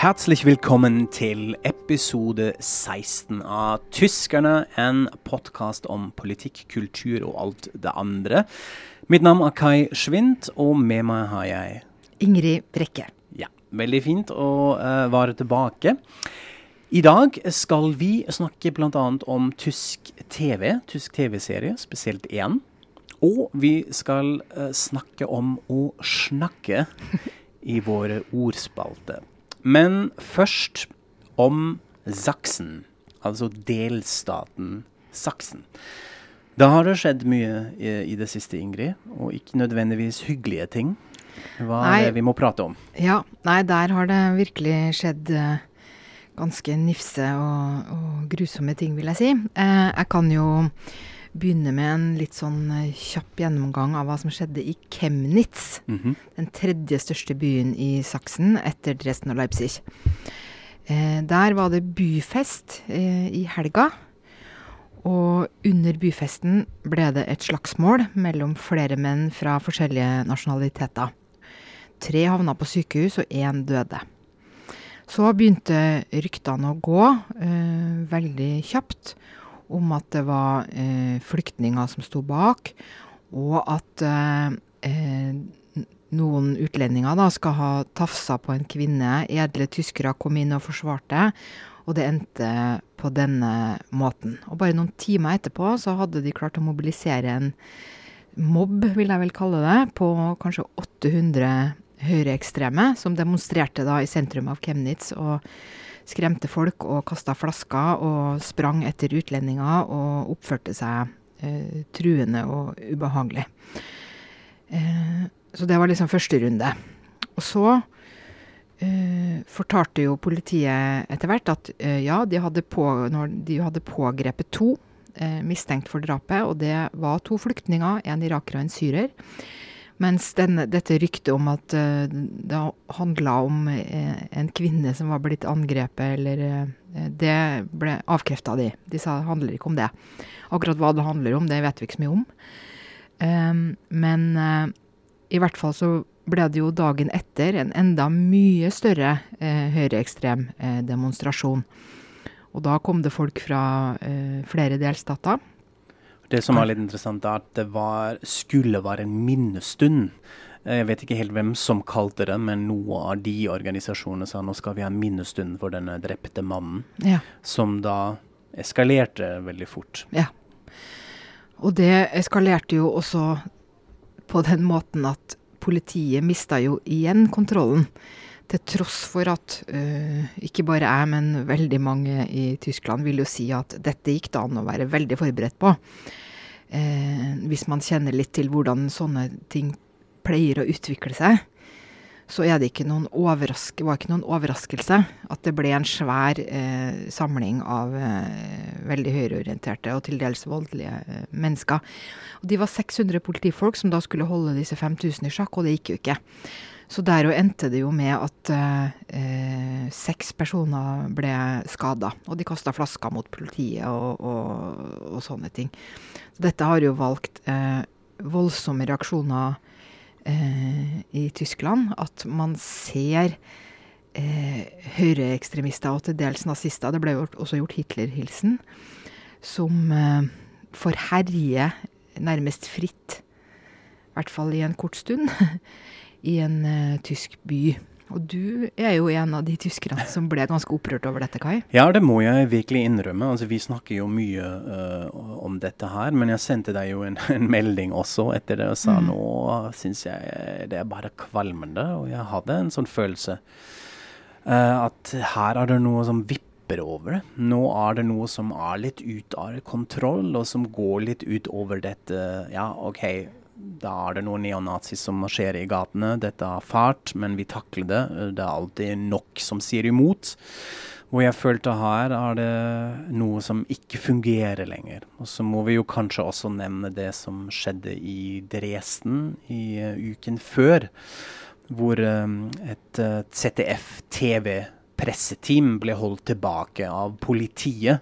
Herzlich willkommen til episode 16 av Tyskerne, en podkast om politikk, kultur og alt det andre. Mitt navn er Kai Schwint, og med meg har jeg Ingrid Brekke. Ja, veldig fint å uh, være tilbake. I dag skal vi snakke bl.a. om tysk TV, tysk TV-serie, spesielt én. Og vi skal uh, snakke om å snakke i våre ordspalte. Men først om Saksen, altså delstaten Saksen. Da har det skjedd mye i, i det siste, Ingrid, og ikke nødvendigvis hyggelige ting. Hva er det vi må prate om? Ja, nei, der har det virkelig skjedd uh, ganske nifse og, og, grusomme ting, vil jeg si. Uh, jeg kan jo begynne med en litt sånn kjapp gjennomgang av hva som skjedde i Chemnitz. Mm -hmm. Den tredje største byen i Saksen etter Dresden og Leipzig. Eh, der var det byfest eh, i helga. Og under byfesten ble det et slagsmål mellom flere menn fra forskjellige nasjonaliteter. Tre havna på sykehus, og én døde. Så begynte ryktene å gå eh, veldig kjapt om at det var eh, flyktninger som sto bak, og at eh, eh, noen utlendinger da skal ha tafsa på en kvinne. Edle tyskere kom inn og forsvarte, og det endte på denne måten. Og bare noen timer etterpå så hadde de klart å mobilisere en mobb, vil jeg vel kalle det, på kanskje 800 høyreekstreme som demonstrerte da i sentrum av Chemnitz. og skremte folk og kasta flasker og sprang etter utlendinger og oppførte seg eh, truende og ubehagelig. Eh, så det var liksom første runde. Og så eh, fortalte jo politiet etter hvert at eh, ja, de hadde, på, de hadde pågrepet to eh, mistenkt for drapet, og det var to flyktninger, en iraker og en syrer. Mens denne, dette ryktet om at uh, det handla om uh, en kvinne som var blitt angrepet, eller uh, Det ble avkrefta de. De sa det handler ikke om det. Akkurat hva det handler om, det vet vi ikke så mye om. Um, men i hvert fall så ble det jo dagen etter en enda mye større høyreekstrem demonstrasjon. Og da kom det folk fra flere delstater det som var litt interessant, er at det var, skulle være en minnestund. Jeg vet ikke helt hvem som kalte det, men noen av de organisasjonene sa nå skal vi ha en minnestund for denne drepte mannen. Ja. Som da eskalerte veldig fort. Ja. Og det eskalerte jo også på den måten at politiet mista jo igjen kontrollen. Til tross for at uh, ikke bare jeg, men veldig mange i Tyskland vil jo si at dette gikk det an å være veldig forberedt på. Uh, hvis man kjenner litt til hvordan sånne ting pleier å utvikle seg, så er det var ikke noen overraskelse at det ble en svær uh, samling av veldig høyreorienterte og til dels voldelige mennesker. Og de var 600 politifolk som da skulle holde disse 5000 i sjakk, og det gikk jo ikke. Så der og endte det jo med at eh, seks personer ble skada. Og de kasta flasker mot politiet og, og, og, sånne ting. Så dette har jo valgt eh, voldsomme reaksjoner eh, i Tyskland. At man ser eh, høyreekstremister og til dels nazister, det ble jo også gjort Hitler-hilsen, som eh, får herje nærmest fritt. I hvert fall i en kort stund. i en uh, tysk by. Og du er jo en av de tyskerne som ble ganske opprørt over dette, Kai? Ja, det må jeg virkelig innrømme. Altså, vi snakker jo mye uh, om dette her, men jeg sendte deg jo en, en melding også etter det og sa mm. nå syns jeg det er bare kvalmende. Og jeg hadde en sånn følelse uh, at her er det noe som vipper over. Nå er det noe som er litt ut av kontroll, og som går litt ut over dette Ja, OK da er det noen neonazis som marsjerer i gatene. Dette er fart, men vi takler det. Det er alltid nok som sier imot. Hvor jeg følte her er det noe som ikke fungerer lenger. Og så må vi jo kanskje også nevne det som skjedde i Dresden i uh, uken før. Hvor um, et uh, ZDF-TV-presseteam ble holdt tilbake av politiet.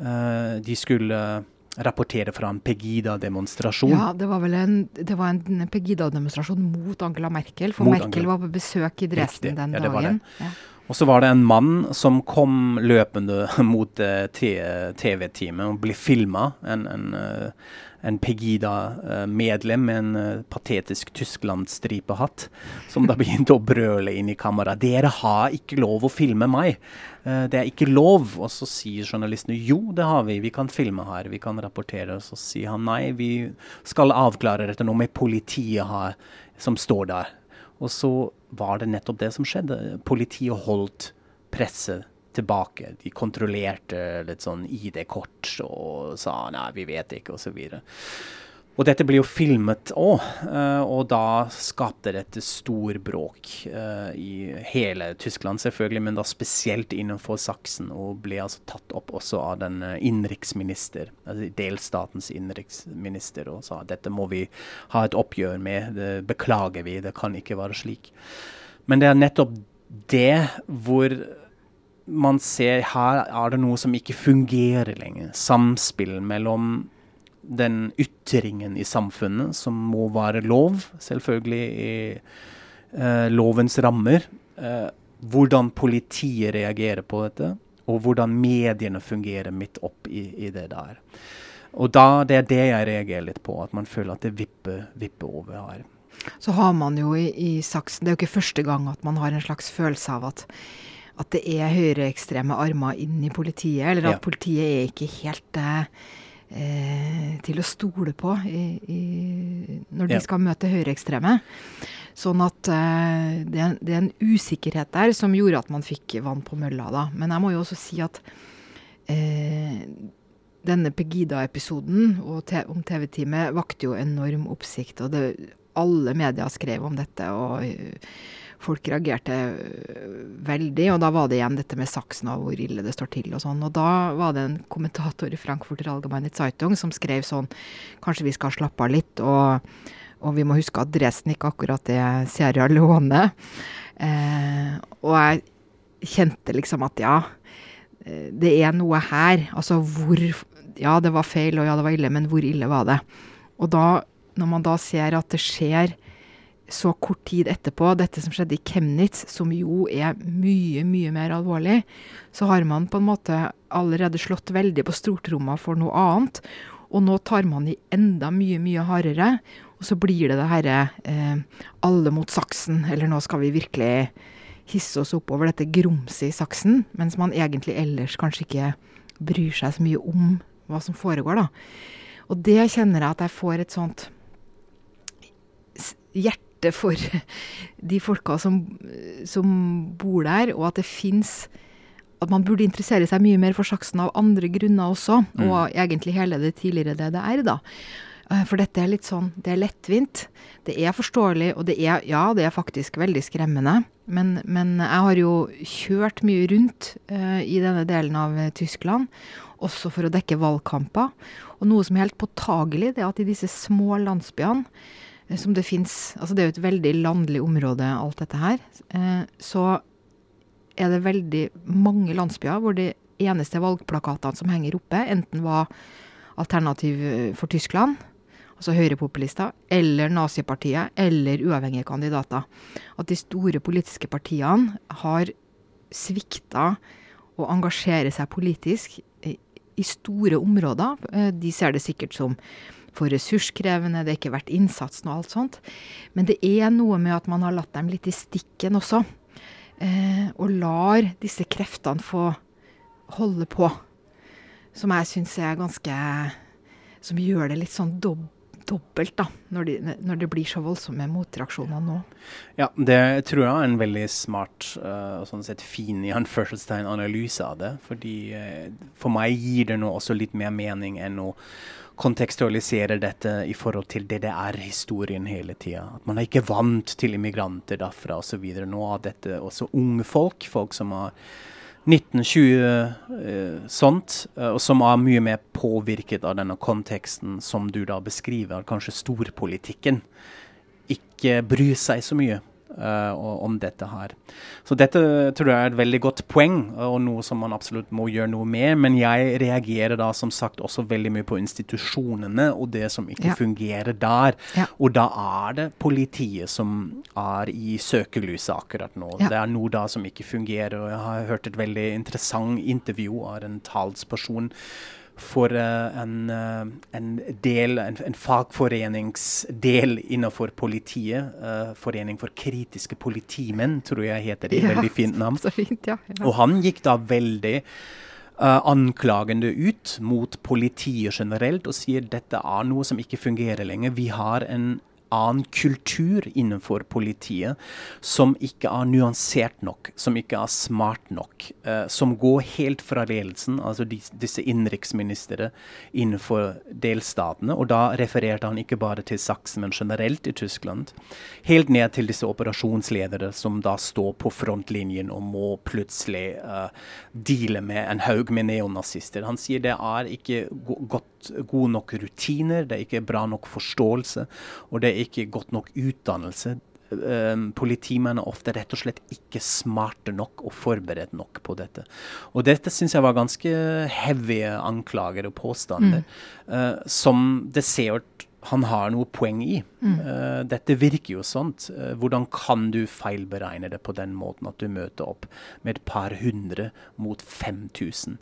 Uh, de skulle rapportere fra en Pegida-demonstrasjon. Ja, det var vel en, en Pegida-demonstrasjon mot Angela Merkel. For mot Merkel Angela. var på besøk i Dresden Riktig. den ja, dagen. Ja. Og så var det en mann som kom løpende mot uh, TV-teamet og ble filma. En, en, uh, en Pegida-medlem med en uh, patetisk Tyskland-stripehatt, som da begynte å brøle inn i kamera. 'Dere har ikke lov å filme meg!' det er ikke lov. Og så sier journalistene 'jo, det har vi, vi kan filme her, vi kan rapportere'. Og så sier han 'nei, vi skal avklare dette nå med politiet her, som står der'. Og så var det nettopp det som skjedde. Politiet holdt presset tilbake. De kontrollerte litt sånn ID-kort og sa nei, vi vet ikke, osv. Og dette ble jo filmet òg, uh, og da skapte dette stor bråk uh, i hele Tyskland, selvfølgelig, men da spesielt innenfor Saksen, og ble altså tatt opp også av den uh, innenriksminister, altså delstatens innenriksminister, og sa dette må vi ha et oppgjør med, det beklager vi, det kan ikke være slik. Men det er nettopp det hvor man ser her er det noe som ikke fungerer lenger. Samspill mellom den ytringen i samfunnet som må være lov, selvfølgelig i uh, lovens rammer. Uh, hvordan politiet reagerer på dette, og hvordan mediene fungerer midt opp i, i, det der. Og da, Det er det jeg reagerer litt på, at man føler at det vipper, vipper over her. Så har man jo i, i saksen, det er jo ikke første gang at man har en slags følelse av at at det er høyreekstreme armer inn i politiet, eller at ja. politiet er ikke helt eh, til å stole på i, i, når de ja. skal møte høyreekstreme. Sånn at eh, det, er, det, er, en usikkerhet der som gjorde at man fikk vann på mølla. da. Men jeg må jo også si at eh, denne Pegida-episoden om TV-teamet vakte jo enorm oppsikt. og det, Alle medier skrev om dette. og folk reagerte øh, veldig. Og da var det igjen dette med saksen og hvor ille det står til og sånn. Og da var det en kommentator i Frankfurter Allgemeine Zeitung som skrev sånn Kanskje vi skal slappe av litt, og, og vi må huske at Dresden ikke akkurat er Sierra Leone. Eh, og jeg kjente liksom at ja, eh, det er noe her. Altså hvor Ja, det var feil, og ja, det var ille, men hvor ille var det? Og da, når man da ser at det skjer så kort tid etterpå, dette som skjedde i Chemnitz, som jo er mye, mye mer alvorlig, så har man på en måte allerede slått veldig på stortromma for noe annet. Og nå tar man i enda mye, mye hardere. Og så blir det det herre eh, alle mot saksen, eller nå skal vi virkelig hisse oss opp over dette grumset i saksen, mens man egentlig ellers kanskje ikke bryr seg så mye om hva som foregår, da. Og det kjenner jeg at jeg får et sånt hjerte hjerte for de folka som, som bor der, og at det fins at man burde interessere seg mye mer for saksen av andre grunner også, mm. og egentlig hele det tidligere DDR, da. Eh, for dette er litt sånn Det er lettvint. Det er forståelig, og det er Ja, det er faktisk veldig skremmende. Men, men jeg har jo kjørt mye rundt uh, i denne delen av Tyskland, også for å dekke valgkamper. Og noe som er helt påtagelig, det er at i disse små landsbyene som det fins Altså det er jo et veldig landlig område, alt dette her. Eh, så er det veldig mange landsbyer hvor de eneste valgplakatene som henger oppe, enten var Alternativ eh, for Tyskland, altså høyrepopulister, eller Nazipartiet, eller uavhengige kandidater. At de store politiske partiene har svikta å engasjere seg politisk i store områder. De ser det sikkert som for ressurskrevende, det har ikke vært innsatsen og alt sånt. Men det er noe med at man har latt dem litt i stikken også. Eh, og lar disse kreftene få holde på. Som jeg syns er ganske Som gjør det litt sånn dob dobbelt, da, når, de, når, det blir så voldsomme motreaksjoner nå. Ja, det tror jeg er en veldig smart uh, og sånn sett fin i anførselstegn analyse av det. Fordi uh, for meg gir det nå også litt mer mening enn å kontekstualisere dette i forhold til DDR-historien hele tida. At man er ikke vant til immigranter derfra osv. Nå er dette også unge folk, folk som har 1920 uh, sånt, uh, og som er mye mer påvirket av denne konteksten som du da beskriver, kanskje storpolitikken. Ikke bryr seg så mye uh, om dette her. Så dette tror jeg er et veldig godt poeng, og noe som man absolutt må gjøre noe med. Men jeg reagerer da som sagt også veldig mye på institusjonene og det som ikke ja. fungerer der. Ja. Og da er det politiet som er i søkelyset akkurat nå. Ja. Det er noe da som ikke fungerer. og Jeg har hørt et veldig interessant intervju av en talsperson for uh, en, uh, en, del, en, en, fagforeningsdel innenfor politiet. Uh, Forening for kritiske politimenn, tror jeg heter det. Ja, veldig fint navn. Fint, ja, ja. Og han gikk da veldig anklagende ut mot politiet generelt og sier dette er noe som ikke fungerer lenger. Vi har en annen kultur innenfor politiet som ikke er nyansert nok, som ikke er smart nok. Uh, som går helt fra ledelsen, altså de, disse innenriksministre innenfor delstatene. Og da refererte han ikke bare til Saksen, men generelt i Tyskland. Helt ned til disse operasjonsledere som da står på frontlinjen og må plutselig uh, deale med en haug med neonazister. Han sier det er ikke go godt, gode nok rutiner, det er ikke bra nok forståelse. og det er ikke godt nok utdannelse. Um, politimenn er ofte rett og slett ikke smarte nok og forberedt nok på dette. Og dette syns jeg var ganske heavy anklager og påstander, mm. uh, som det ser ut han har noe poeng i. Mm. Uh, dette virker jo sånt. Uh, hvordan kan du feilberegne det på den måten at du møter opp med et par hundre mot 5000?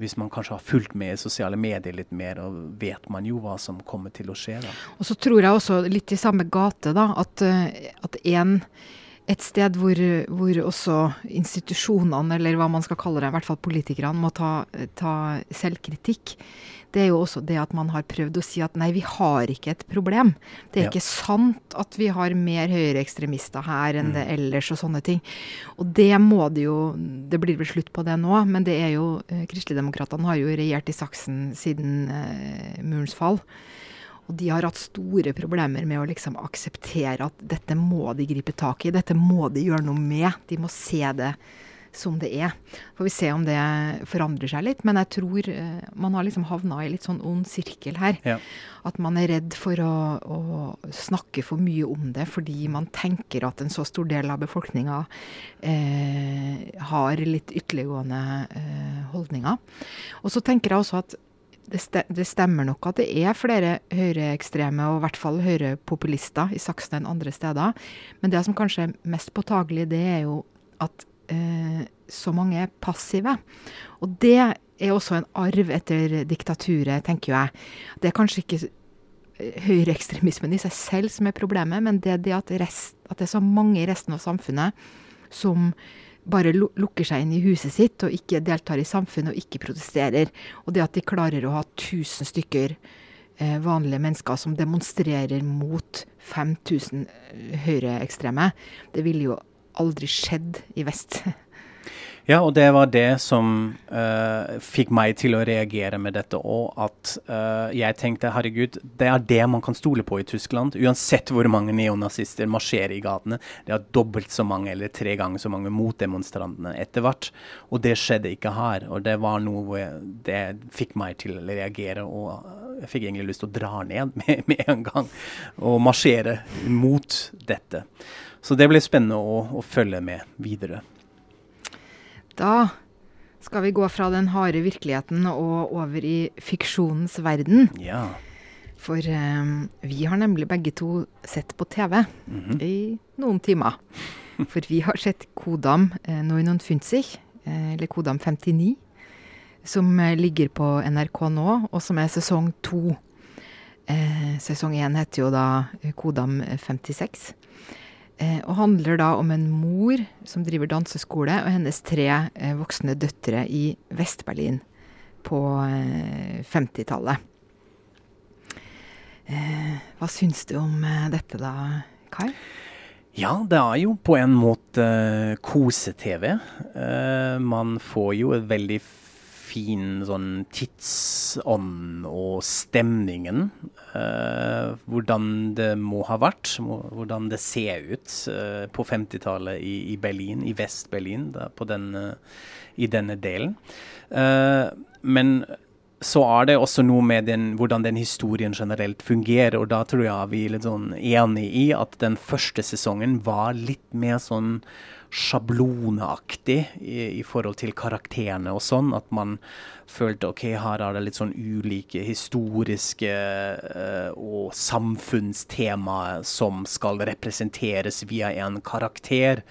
Hvis man kanskje har fulgt med i sosiale medier litt mer, og vet man jo hva som kommer til å skje. da. Og så tror jeg også litt i samme gate, da, at, eh, at en, et sted hvor, hvor, også institusjonene, eller hva man skal kalle det, i hvert fall politikerne, må ta, ta selvkritikk det er jo også det at man har prøvd å si at nei, vi har ikke et problem. Det er ja. ikke sant at vi har mer høyreekstremister her enn mm. det ellers og sånne ting. Og det må det jo Det blir vel slutt på det nå, men det er jo Kristelig Kristeligdemokratene har jo regjert i saksen siden eh, murens fall. Og de har hatt store problemer med å liksom akseptere at dette må de gripe tak i. Dette må de gjøre noe med. De må se det som det er. Får vi se om det forandrer seg litt. Men jeg tror uh, man har liksom havna i litt sånn ond sirkel her. Ja. At man er redd for å, å, snakke for mye om det fordi man tenker at en så stor del av befolkninga uh, har litt ytterliggående uh, holdninger. Og så tenker jeg også at det, stemmer nok at det er flere høyreekstreme, og i hvert fall høyrepopulister i Saksen enn andre steder. Men det som kanskje er mest påtagelig, det er jo at eh, så mange er passive. Og det er også en arv etter diktaturet, tenker jeg. Det er kanskje ikke høyreekstremismen i seg selv som er problemet, men det det at, rest, at, det er så mange i resten av samfunnet som bare lukker seg inn i huset sitt og ikke deltar i samfunnet og ikke protesterer. Og det at de klarer å ha 1000 stykker eh, vanlige mennesker som demonstrerer mot 5000 eh, høyreekstreme, det ville jo aldri skjedd i vest. Ja, og det var det som uh, fikk meg til å reagere med dette òg. At uh, jeg tenkte herregud, det er det man kan stole på i Tyskland. Uansett hvor mange neonazister marsjerer i gatene. Det er dobbelt så mange eller tre ganger så mange motdemonstrantene etter hvert. Og det skjedde ikke her. Og det var noe hvor jeg, det fikk meg til å reagere. Og jeg fikk egentlig lyst til å dra ned med, med en gang og marsjere mot dette. Så det blir spennende å, å, følge med videre. Da skal vi gå fra den harde virkeligheten og over i fiksjonens verden. Ja. For um, vi har nemlig begge to sett på TV mm -hmm. i noen timer. For vi har sett Kodam eh, Noinonfunzig, eh, eller Kodam 59, som eh, ligger på NRK nå, og som er sesong to. Eh, sesong én heter jo da Kodam 56. Eh, og handler da om en mor som driver danseskole, og hennes tre eh, voksne døtre i Vest-Berlin på eh, 50-tallet. Eh, hva syns du om dette da, Kai? Ja, det er jo på en måte kose-TV. Man får jo et veldig fin sånn tidsånd og stemningen. Uh, hvordan det må ha vært, hvordan det ser ut uh, på 50-tallet i, i, Berlin, i Vest-Berlin, uh, i denne delen. men så er det også noe med den, hvordan den historien generelt fungerer. Og da tror jeg vi er litt sånn enig i at den første sesongen var litt mer sånn sjablonaktig i, i, forhold til karakterene og sånn. At man følte ok, her er det litt sånn ulike historiske uh, og samfunnstemaer som skal representeres via en karakter.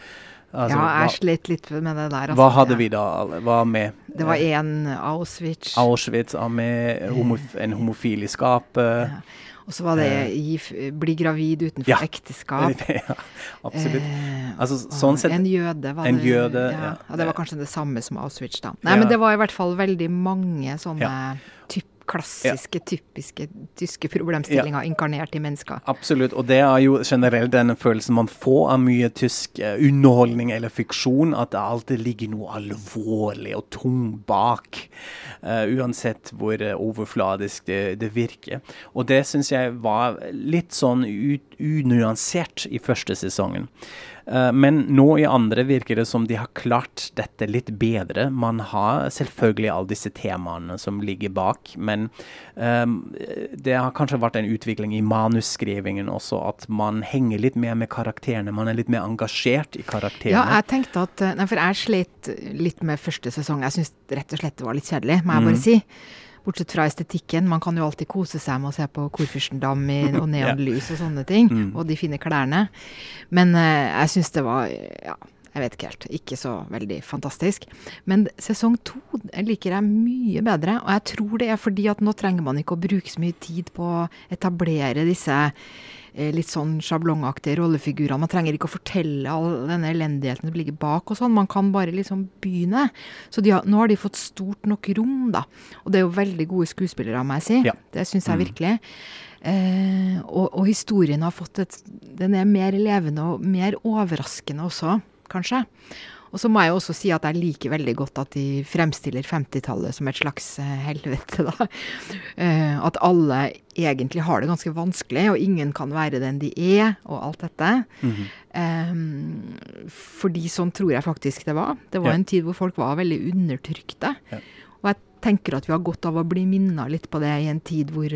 Altså, ja, jeg slet litt med det der. Altså, hva hadde vi da? Hva med? Det var én Auschwitz. Auschwitz med homof en homofil i skapet. Ja. Og så var det eh. gif, bli gravid utenfor ja. ekteskap. ja, absolutt. Eh, altså, sånn sett, en jøde var en det. Jøde, ja. ja. Det var kanskje det samme som Auschwitz, da. Nei, men det var i hvert fall veldig mange sånne typer klassiske, typiske tyske problemstillinger inkarnert i mennesker. Absolutt, og det er jo generelt den følelsen man får av mye tysk uh, underholdning eller fiksjon, at det alltid ligger noe alvorlig og tung bak. Uh, uansett hvor uh, overfladisk det, det, virker. Og det syns jeg var litt sånn unyansert i første sesongen. Eh, men nå i andre virker det som de har klart dette litt bedre. Man har selvfølgelig alle disse temaene som ligger bak, men um, det har kanskje vært en utvikling i manusskrivingen også, at man henger litt mer med karakterene. Man er litt mer engasjert i karakterene. Ja, jeg tenkte at Nei, for jeg slet litt med første sesong. Jeg syns rett og slett det var litt kjedelig, må jeg bare mm. si. Bortsett fra estetikken. Man kan jo alltid kose seg med å se på Korfyrstendam og neonlys og sånne ting. Mm. Og de fine klærne. Men uh, jeg syns det var ja, jeg vet ikke helt. Ikke så veldig fantastisk. Men sesong to liker jeg mye bedre. Og jeg tror det er fordi at nå trenger man ikke å bruke så mye tid på å etablere disse litt sånn sjablongaktige rollefigurer. Man trenger ikke å fortelle all denne elendigheten som ligger bak og sånn. Man kan bare liksom begynne. Så har, nå har de fått stort nok rom, da. Og det er jo veldig gode skuespillere, må jeg si. Ja. Det syns jeg mm. virkelig. Eh, og, og, historien har fått et Den er mer levende og mer overraskende også, kanskje. Og så må jeg også si at jeg liker veldig godt at de fremstiller 50-tallet som et slags uh, helvete, da. Uh, at alle egentlig har det ganske vanskelig, og ingen kan være den de er, og alt dette. Mm -hmm. fordi sånn tror jeg faktisk det var. Det var ja. en tid hvor folk var veldig undertrykte. Ja. Og jeg tenker at vi har godt av å bli minna litt på det i en tid hvor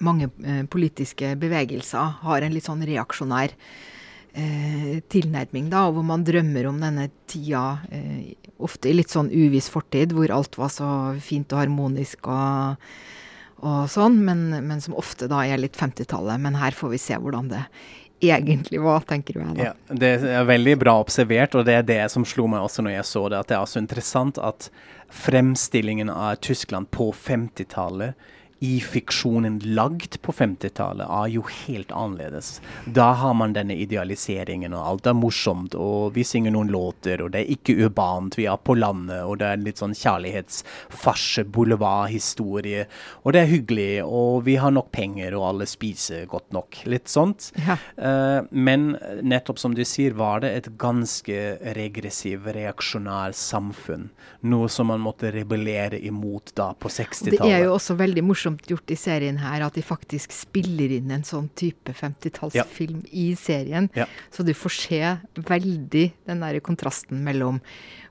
mange politiske bevegelser har en litt sånn reaksjonær eh, tilnærming, da, hvor man drømmer om denne tida, eh, ofte i litt sånn uviss fortid, hvor alt var så fint og harmonisk og, og sånn, men, men, som ofte da er litt 50-tallet. Men her får vi se hvordan det egentlig var, tenker jeg da. Ja, det er veldig bra observert, og det er det som slo meg også når jeg så det, at det er så interessant at fremstillingen av Tyskland på 50-tallet i fiksjonen lagd på 50-tallet er jo helt annerledes. Da har man denne idealiseringen, og alt er morsomt, og vi synger noen låter, og det er ikke urbant, vi er på landet, og det er litt sånn kjærlighetsfarse, boulevardhistorie, og det er hyggelig, og vi har nok penger, og alle spiser godt nok. Litt sånt. Ja. Uh, men nettopp som du sier, var det et ganske regressiv, reaksjonær samfunn. Noe som man måtte rebellere imot da på 60-tallet. Det er jo også veldig morsomt morsomt gjort i serien her at de faktisk spiller inn en sånn type 50-tallsfilm ja. i serien. Ja. Så du får se veldig den der kontrasten mellom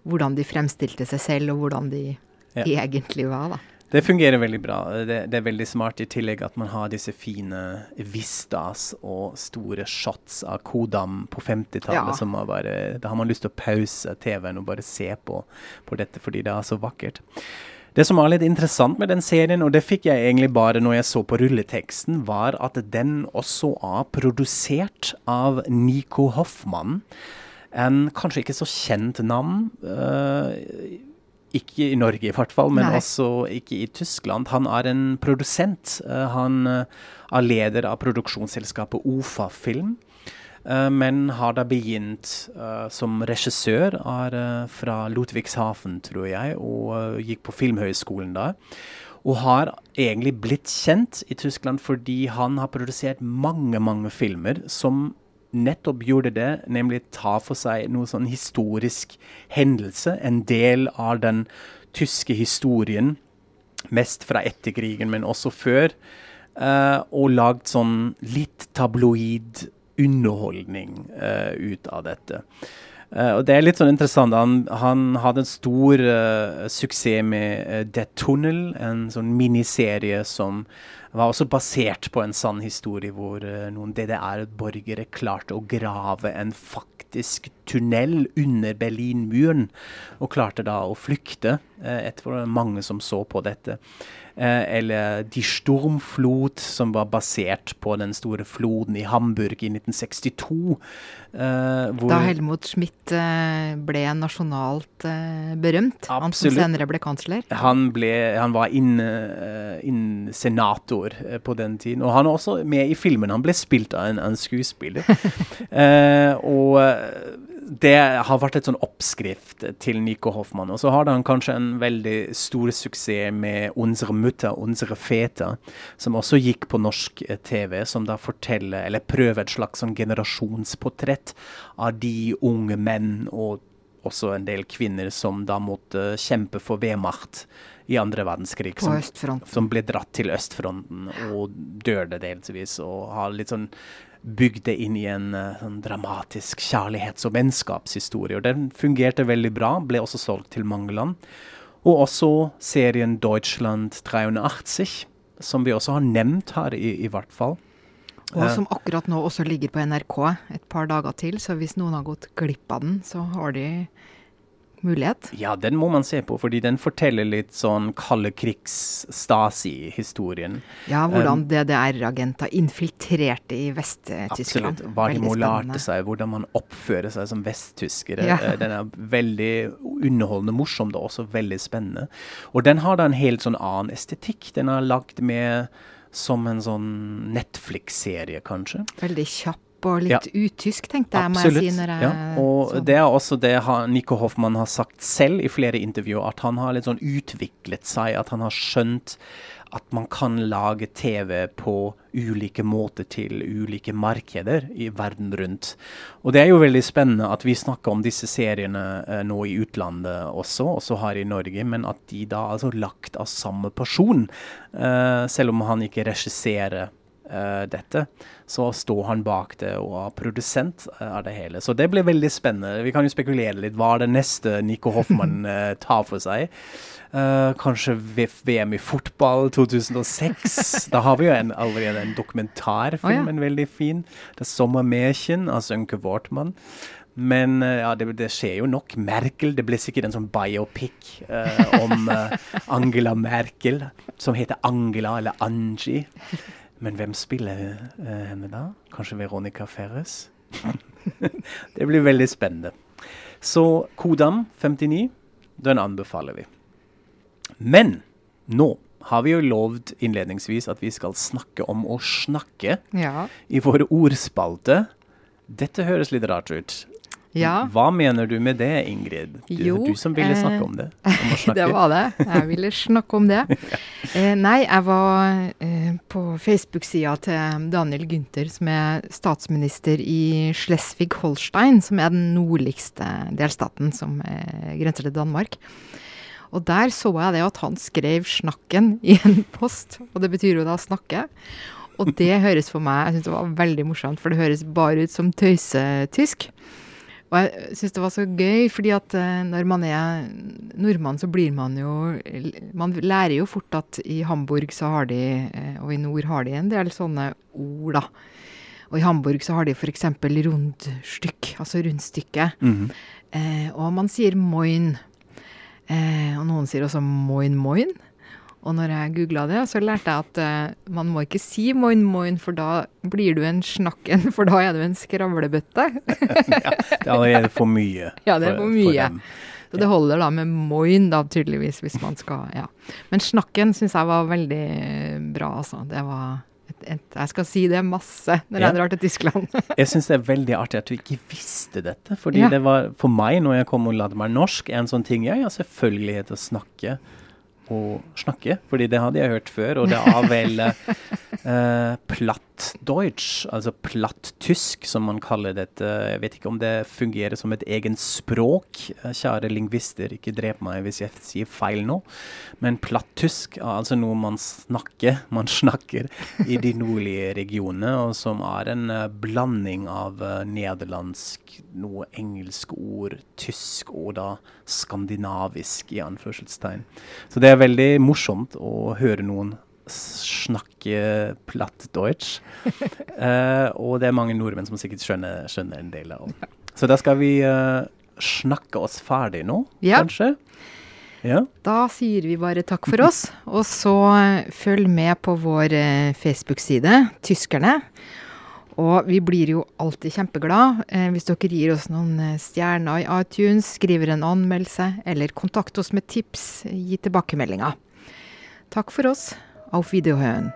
hvordan de fremstilte seg selv, og hvordan de ja. egentlig var, da. Det fungerer veldig bra. Det, det, er veldig smart i tillegg at man har disse fine vistas og store shots av Kodam på 50-tallet. Ja. Da har man lyst til å pause TV-en og bare se på, på dette fordi det er så vakkert. Det som var litt interessant med den serien, og det fikk jeg egentlig bare når jeg så på rulleteksten, var at den også er produsert av Nico Hoffmann. En kanskje ikke så kjent navn. Uh, ikke i Norge i hvert fall, men Nei. også ikke i Tyskland. Han er en produsent. Uh, han uh, er leder av produksjonsselskapet OFA Film. Uh, men har da begynt uh, som regissør, uh, fra Lotvikshafen, tror jeg, og gikk på Filmhøgskolen da. Og har egentlig blitt kjent i Tyskland fordi han har produsert mange, mange filmer som nettopp gjorde det, nemlig ta for seg noe sånn historisk hendelse, en del av den tyske historien, mest fra etterkrigen, men også før, og lagd sånn litt tabloid underholdning uh, ut av dette. Uh, og Det er litt sånn interessant. Han, han hadde en stor uh, suksess med uh, The Tunnel, en sånn miniserie som var også basert på en sann historie hvor noen DDR-borgere klarte å grave en faktisk tunnel under Berlinmuren, og klarte da å flykte. etter mange som så på dette. Eh, eller Die Sturmflot, som var basert på den store floden i Hamburg i 1962. Eh, da Helmut Schmidt eh, ble nasjonalt berømt, Absolutt. han som senere ble kansler? Han, ble, han var inn, inn, senator på den tiden. Og han er også med i filmen. Han ble spilt av en, en skuespiller. og det har vært et sånn oppskrift til Nico Hoffmann. Og så har han kanskje en veldig stor suksess med 'Unsere Mutter, Unsere Feta', som også gikk på norsk eh, TV, som da forteller, eller prøver et slags sånn generasjonsportrett av de unge menn og også en del kvinner som da måtte kjempe for Wehrmacht i andre verdenskrig. Som, som, ble dratt til østfronten og døde delvis. Og har litt sånn bygd det inn i en uh, sånn dramatisk kjærlighets- og vennskapshistorie. Og Den fungerte veldig bra, ble også solgt til mange land. Og også serien Deutschland 83, som vi også har nevnt her, i, i hvert fall. Og som akkurat nå også ligger på NRK et par dager til, så hvis noen har gått glipp av den, så har de mulighet? Ja, den må man se på, fordi den forteller litt sånn kalde krigs-Stasi-historien. Ja, hvordan um, DDR-agenter infiltrerte i Vest-Tyskland. Absolutt. Hva de må lærte seg, hvordan man oppfører seg som vesttyskere. Ja. Eh, den er veldig underholdende, morsom og også veldig spennende. Og den har da en helt sånn annen estetikk. Den er lagd med som en sånn Netflix-serie, kanskje. Veldig kjapp og litt ja. utysk, tenkte jeg. Absolutt. Jeg si når jeg ja. Og så. det er også det Nico Hoffmann har sagt selv i flere intervjuer, at han har litt sånn utviklet seg, at han har skjønt at man kan lage TV på ulike måter til ulike markeder i verden rundt. Og det er jo veldig spennende at vi snakker om disse seriene eh, nå i utlandet også, også her i Norge, men at de da altså lagt av samme person, eh, selv om han ikke regisserer uh, dette, så står han bak det og er produsent uh, av det hele. Så det blir veldig spennende. Vi kan jo spekulere litt. Hva er det neste Nico Hoffmann uh, tar for seg? kanskje VM i fotball 2006. da har vi jo en, allerede en dokumentarfilm, oh, ja. en veldig fin. Det er 'Sommermärchen' av Sønke Wortmann. Men ja, det, det, skjer jo nok. Merkel Det blir sikkert en sånn biopic uh, om uh, Angela Merkel, som heter Angela eller Angie. Men hvem spiller uh, henne da? Kanskje Veronica Ferres? det blir veldig spennende. Så Kodam 59, den anbefaler vi. Men nå har vi jo lovd innledningsvis at vi skal snakke om å snakke ja. i våre ordspalte. Dette høres litt rart ut. Ja. Hva mener du med det, Ingrid? Du, jo, du som ville snakke om det. Om det var det. Jeg ville snakke om det. ja. eh, nei, jeg var eh, på Facebook-sida til Daniel Günther, som er statsminister i Schleswig-Holstein, som er den nordligste delstaten som eh, grenser til Danmark. Og der så jeg det at han skrev 'snakken' i en post, og det betyr jo da 'snakke'. Og det høres for meg jeg synes det var veldig morsomt, for det høres bare ut som tøysetysk. Og jeg syns det var så gøy, fordi at uh, når man er nordmann, så blir man jo Man lærer jo fort at i Hamburg så har de, uh, og i nord har de en del sånne ord, da. Og i Hamburg så har de f.eks. rundstykk, altså rundstykke. Mm -hmm. eh, og man sier moin. og noen sier også moin moin. Og når jeg googla det, så lærte jeg at uh, man må ikke si moin moin, for da blir du en snakken, for da er du en skravlebøtte. ja, det er for mye. Ja, det er for mye. Så det holder da med moin, da, tydeligvis, hvis man skal Ja. Men snakken syns jeg var veldig bra, altså. Det var et, et, jeg skal si det masse når ja. jeg drar til Tyskland. jeg syns det er veldig artig at du ikke visste dette. Fordi ja. det var for meg, når jeg kom og lærte meg norsk, en sånn ting ja, selvfølgelig selvfølgelighet å snakke å snakke, fordi det hadde jeg hørt før. Og det er vel Uh, Plattdeutsch, altså platt-tysk, som man kaller dette. Jeg vet ikke om det fungerer som et egen språk. Kjære lingvister, ikke drep meg hvis jeg sier feil nå. Men platt-tysk er altså noe man snakker, man snakker i de nordlige regionene, og som er en uh, blanding av nederlandsk, noe engelsk ord, tysk og da skandinavisk, i anførselstegn. Så det er veldig morsomt å høre noen snakke platt Deutsch. uh, og det er mange nordmenn som sikkert skjønner, skjønner en del av. Så da skal vi uh, snakke oss ferdig nå, ja. kanskje? Ja. Da sier vi bare takk for oss, og så uh, følg med på vår Facebook-side, Tyskerne. Og vi blir jo alltid kjempeglad eh, hvis dere gir oss noen stjerner i iTunes, skriver en anmeldelse, eller kontakt oss med tips, gi tilbakemeldinger. Takk for oss. Auf Wiederhören.